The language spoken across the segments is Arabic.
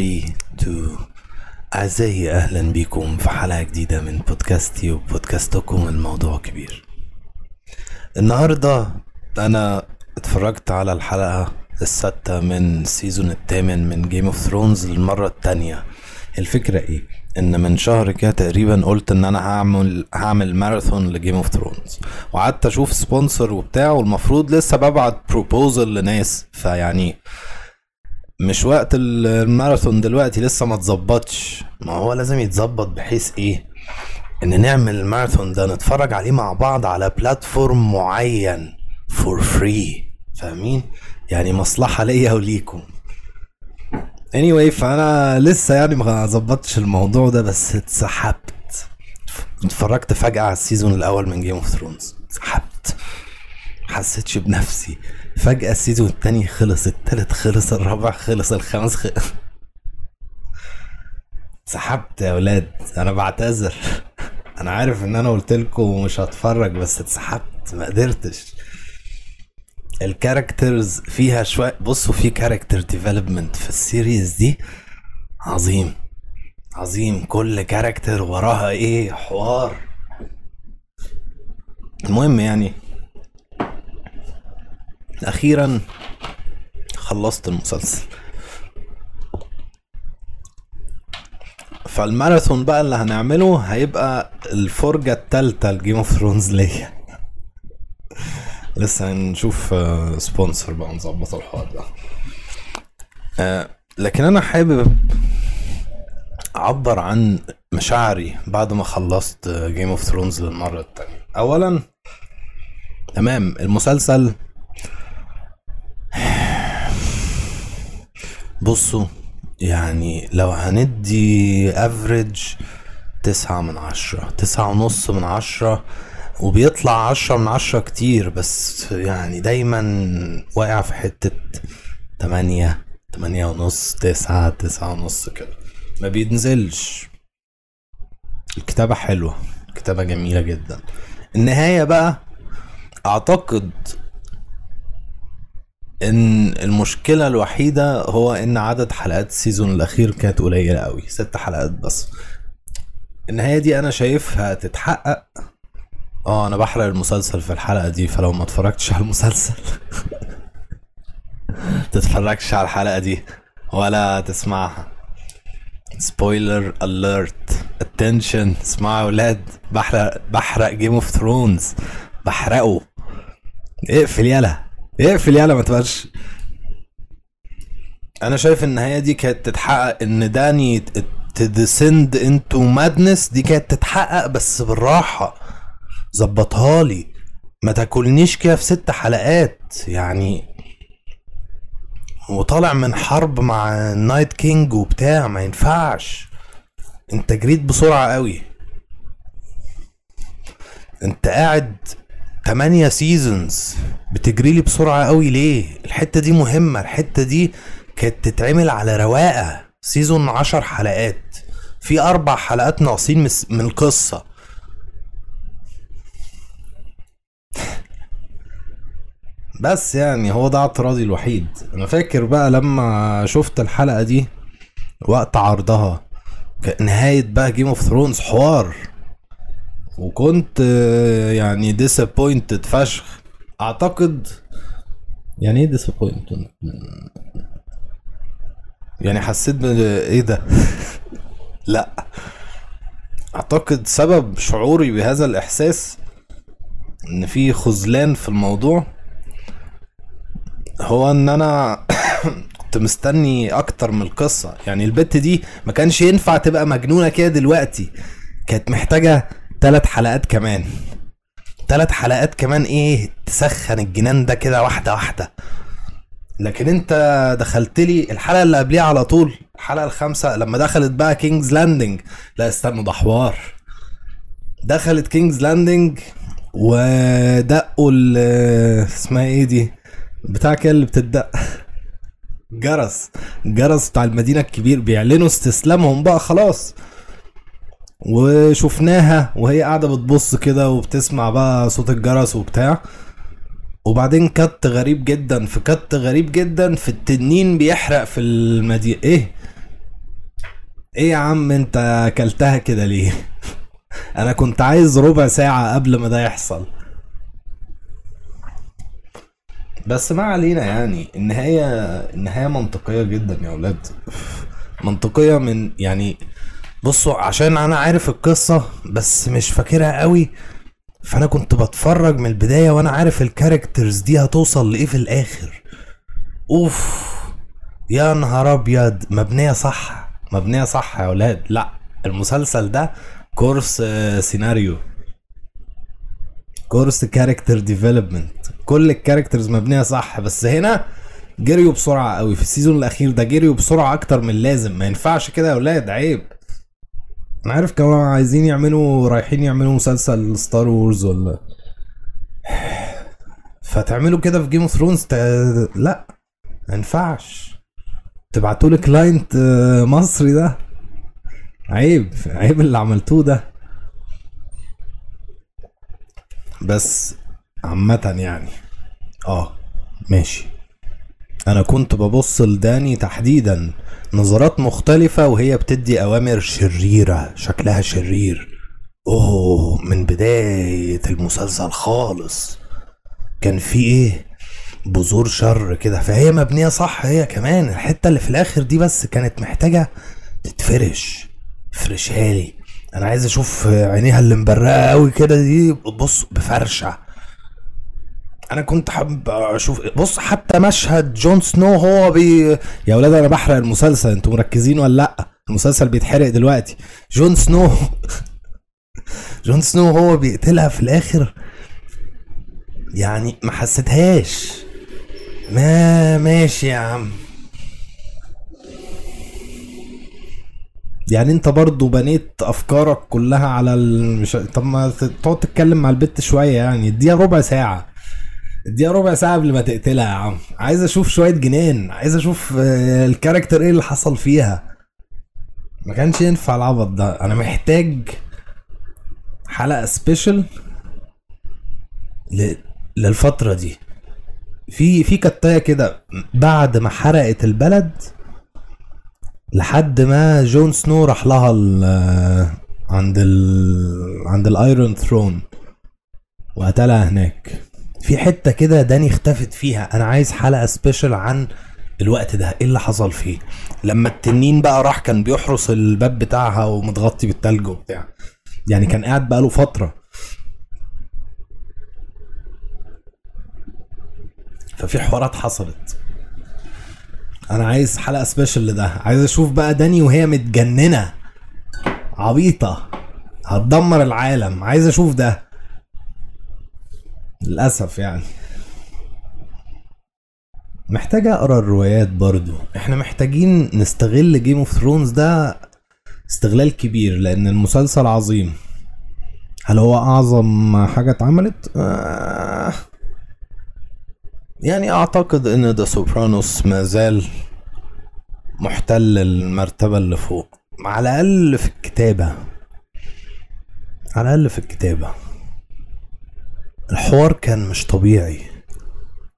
3 2 أعزائي أهلا بكم في حلقة جديدة من بودكاستي وبودكاستكم. الموضوع كبير. النهاردة أنا اتفرجت على الحلقة السادسة من ال season الثامن من Game of Thrones للمرة التانية الفكرة إيه؟ إن من شهر كده تقريبا قلت إن أنا هعمل هعمل ماراثون ل Game of Thrones وقعدت أشوف sponsor وبتاع والمفروض لسه ببعت proposal لناس. فيعني مش وقت الماراثون دلوقتي لسه ما اتظبطش ما هو لازم يتظبط بحيث إيه؟ إن نعمل الماراثون ده نتفرج عليه مع بعض على platform معين for free فاهمين؟ يعني مصلحة ليا وليكم. Anyway فأنا لسه يعني ما ظبطتش الموضوع ده بس اتسحبت. اتفرجت فجأة على ال season الأول من Game of Thrones اتسحبت. حسيتش بنفسي. فجأة ال season التاني خلص التالت خلص الرابع خلص الخامس خلص سحبت يا ولاد. أنا بعتذر. أنا عارف إن أنا قلت لكم مش هتفرج بس اتسحبت. ما قدرتش. ال characters فيها شوية بصوا في character development في ال series دي. عظيم. عظيم. كل character وراها إيه؟ حوار. المهم يعني أخيرا خلصت المسلسل. فالماراثون بقى اللي هنعمله هيبقى الفرجة التالتة ل Game of Thrones ليا. لسه هنشوف sponsor بقى نظبط الحوار ده. آه، لكن أنا حابب أعبر عن مشاعري بعد ما خلصت Game of Thrones للمرة التانية. اولا تمام المسلسل بصوا يعني لو هندي average تسعة من عشرة تسعة ونص من عشرة وبيطلع عشرة من عشرة كتير بس يعني دايما واقع في حتة تمانية تمانية ونص تسعة تسعة ونص كده. ما بينزلش الكتابة حلوة الكتابة جميلة جدا. النهاية بقى أعتقد إن المشكلة الوحيدة هو إن عدد حلقات السيزون الأخير كانت قليلة قوي ست حلقات بس. النهاية دي أنا شايفها تتحقق آه أنا بحرق المسلسل في الحلقة دي فلو ما اتفرجتش على المسلسل تتفرجش على الحلقة دي ولا تسمعها. spoiler alert attention اسمعوا يا ولاد. بحرق بحرق Game of Thrones بحرقه. اقفل يلا. اقفل يلا ما تبقاش. أنا شايف النهايه دي كانت تتحقق ان داني ت descend into madness دي كانت تتحقق بس بالراحة. ظبطها لي. ما تاكلنيش كده في ست حلقات يعني. وطالع من حرب مع Night King وبتاع ما ينفعش. انت جريت بسرعة قوي. انت قاعد 8 seasons بتجري لي بسرعة قوي. ليه؟ الحتة دي مهمة. الحتة دي كانت تتعمل على رواقة. season 10 حلقات. في أربع حلقات ناقصين من القصة بس يعني هو ده اعتراضي الوحيد. أنا فاكر بقى لما شفت الحلقة دي وقت عرضها نهاية بقى Game of Thrones حوار. وكنت يعني disappointed فشخ. أعتقد يعني إيه disappointed يعني حسيت ب إيه ده؟ لأ. أعتقد سبب شعوري بهذا الإحساس إن في خذلان في الموضوع هو إن أنا كنت مستني أكتر من القصة. يعني البت دي ما كانش ينفع تبقى مجنونة كده دلوقتي. كانت محتاجة ثلاث حلقات كمان. ثلاث حلقات كمان إيه تسخن الجنان ده كده واحدة واحدة. لكن أنت دخلت لي الحلقة اللي قبليها على طول الحلقة الخامسة لما دخلت بقى King's Landing لا استنوا ده حوار. دخلت King's Landing ودقوا اسمها إيه دي؟ بتاع كده اللي بتدق. جرس. جرس بتاع المدينة الكبير بيعلنوا استسلامهم بقى خلاص. وشفناها وهي قاعدة بتبص كده وبتسمع بقى صوت الجرس وبتاع. وبعدين cut غريب جدا في cut غريب جدا في التنين بيحرق في المدينة إيه؟ إيه يا عم أنت أكلتها كده ليه؟ أنا كنت عايز ربع ساعة قبل ما ده يحصل. بس ما علينا يعني النهاية النهاية منطقية جدا يا ولاد. منطقية من يعني بصوا عشان أنا عارف القصة بس مش فاكرها قوي فأنا كنت بتفرج من البداية وأنا عارف الكاركترز دي هتوصل لإيه في الآخر. أوف يا نهار أبيض مبنية صح مبنية صح يا ولاد لأ المسلسل ده كورس سيناريو كورس character development كل ال characters مبنية صح بس هنا جريوا بسرعة قوي. في ال season الأخير ده جريوا بسرعة أكتر من اللازم. ما ينفعش كده يا أولاد عيب. أنا عارف كانوا عايزين يعملوا رايحين يعملوا مسلسل Star Wars ولا؟ فتعملوا كده في جيم اوف ثرونز ت... لا ما ينفعش. تبعتوا لي كلاينت آه، مصري ده. عيب عيب اللي عملتوه ده. بس عامة يعني آه ماشي. أنا كنت ببص لداني تحديدا نظرات مختلفة وهي بتدي أوامر شريرة شكلها شرير. أوه من بداية المسلسل خالص. كان في إيه؟ بذور شر كده. فهي مبنية صح هي كمان الحتة اللي في الآخر دي بس كانت محتاجة تتفرش. فرشها لي. أنا عايز أشوف عينيها اللي مبرقة قوي كده دي. بص بفرشة. أنا كنت حابب أشوف بص حتى مشهد جون سنو هو بي يا ولاد أنا بحرق المسلسل أنتوا مركزين ولا لأ؟ المسلسل بيتحرق دلوقتي. Jon Snow Jon Snow هو بيقتلها في الآخر. يعني ما حسيتهاش. ما ماشي يا عم. يعني أنت برضو بنيت أفكارك كلها على المش... طب ما تقعد تتكلم مع البت شوية يعني اديها ربع ساعة. اديها ربع ساعة قبل ما تقتلها يا عم. عايز أشوف شوية جنان. عايز أشوف آه، ال character إيه اللي حصل فيها. ما كانش ينفع العبط ده. أنا محتاج حلقة special. للفترة دي. في في cutاية كده بعد ما حرقت البلد لحد ما Jon Snow راح لها عند ال عند ال Iron Throne وقتلها هناك. في حتة كده داني اختفت فيها. أنا عايز حلقة special عن الوقت ده. إيه اللي حصل فيه؟ لما التنين بقى راح كان بيحرس الباب بتاعها ومتغطي بالتلج وبتاع. يعني كان قاعد بقاله فترة. ففي حوارات حصلت. أنا عايز حلقة سبيشال لده. عايز أشوف بقى داني وهي متجننة. عبيطة. هتدمر العالم. عايز أشوف ده. للأسف يعني. محتاج أقرأ الروايات برضو. إحنا محتاجين نستغل Game of Thrones ده استغلال كبير لأن المسلسل عظيم. هل هو أعظم حاجة اتعملت؟ آه. يعني أعتقد إن The Sopranos ما زال محتل المرتبة اللي فوق. على الأقل في الكتابة. على الأقل في الكتابة. الحوار كان مش طبيعي.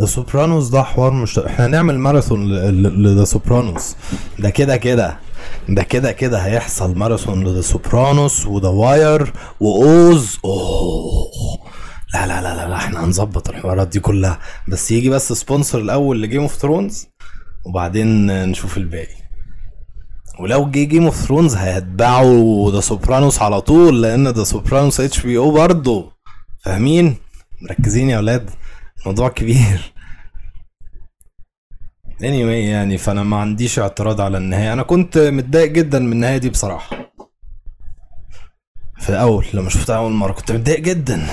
The Sopranos ده حوار مش. إحنا هنعمل ماراثون ل The Sopranos ده كده كده. ده كده كده هيحصل ماراثون ل The Sopranos و The Wire و Oz اوه. لا لا لا لا, لا إحنا هنظبط الحوارات دي كلها. بس يجي بس sponsor الأول ل Game of Thrones وبعدين نشوف الباقي. ولو جه Game of Thrones هيتبعوا The Sopranos على طول لأن The Sopranos HBO برضه. فاهمين؟ مركزين يا أولاد الموضوع كبير. Anyway يعني فأنا ما عنديش اعتراض على النهاية. أنا كنت متضايق جدا من النهاية دي بصراحة. في الأول لما شفتها أول مرة كنت متضايق جدا.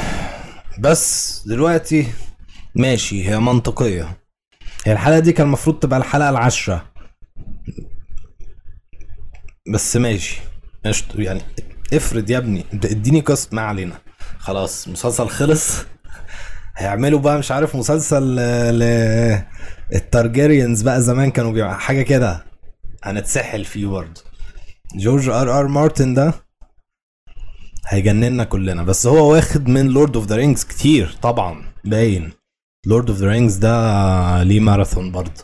بس دلوقتي ماشي هي منطقية. هي الحلقة دي كان المفروض تبقى الحلقة العاشرة. بس ماشي. قشطة. يعني افرض يا ابني اديني قسط ما علينا. خلاص المسلسل خلص. هيعملوا بقى مش عارف مسلسل ل ال Targaryens بقى زمان كانوا بيعملوا حاجة كده. هنتسحل فيه برضه. جورج آر آر مارتن ده هيجننا كلنا. بس هو واخد من Lord of the Rings كتير طبعا. باين. Lord of the Rings ده ليه ماراثون برضه.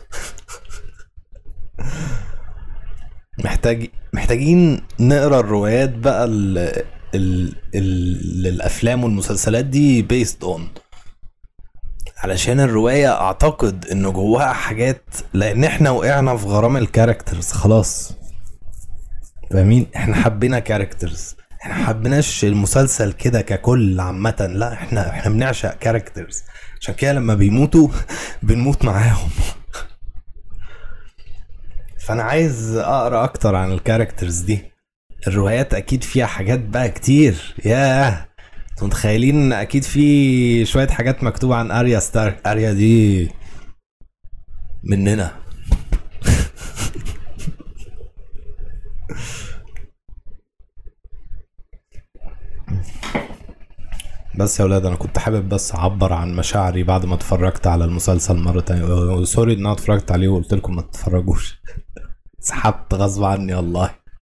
محتاج محتاجين نقرأ الروايات بقى ال... ال... ال... الافلام والمسلسلات دي based on علشان الرواية أعتقد إنه جواها حاجات لأن إحنا وقعنا في غرام ال characters خلاص. فاهمين؟ إحنا حبينا characters إحنا حبيناش المسلسل كده ككل عامة. لا إحنا إحنا بنعشق characters عشان كده لما بيموتوا بنموت معاهم. فأنا عايز أقرأ أكتر عن الكاركترز دي. الروايات أكيد فيها حاجات بقى كتير. ياه! متخيلين أكيد في شوية حاجات مكتوبة عن أريا ستارك؟ أريا دي مننا. بس يا ولاد أنا كنت حابب بس أعبر عن مشاعري بعد ما اتفرجت على المسلسل مرة تانية. سوري إن أنا اتفرجت عليه وقلت لكم ما تتفرجوش. سحبت غصب عني والله.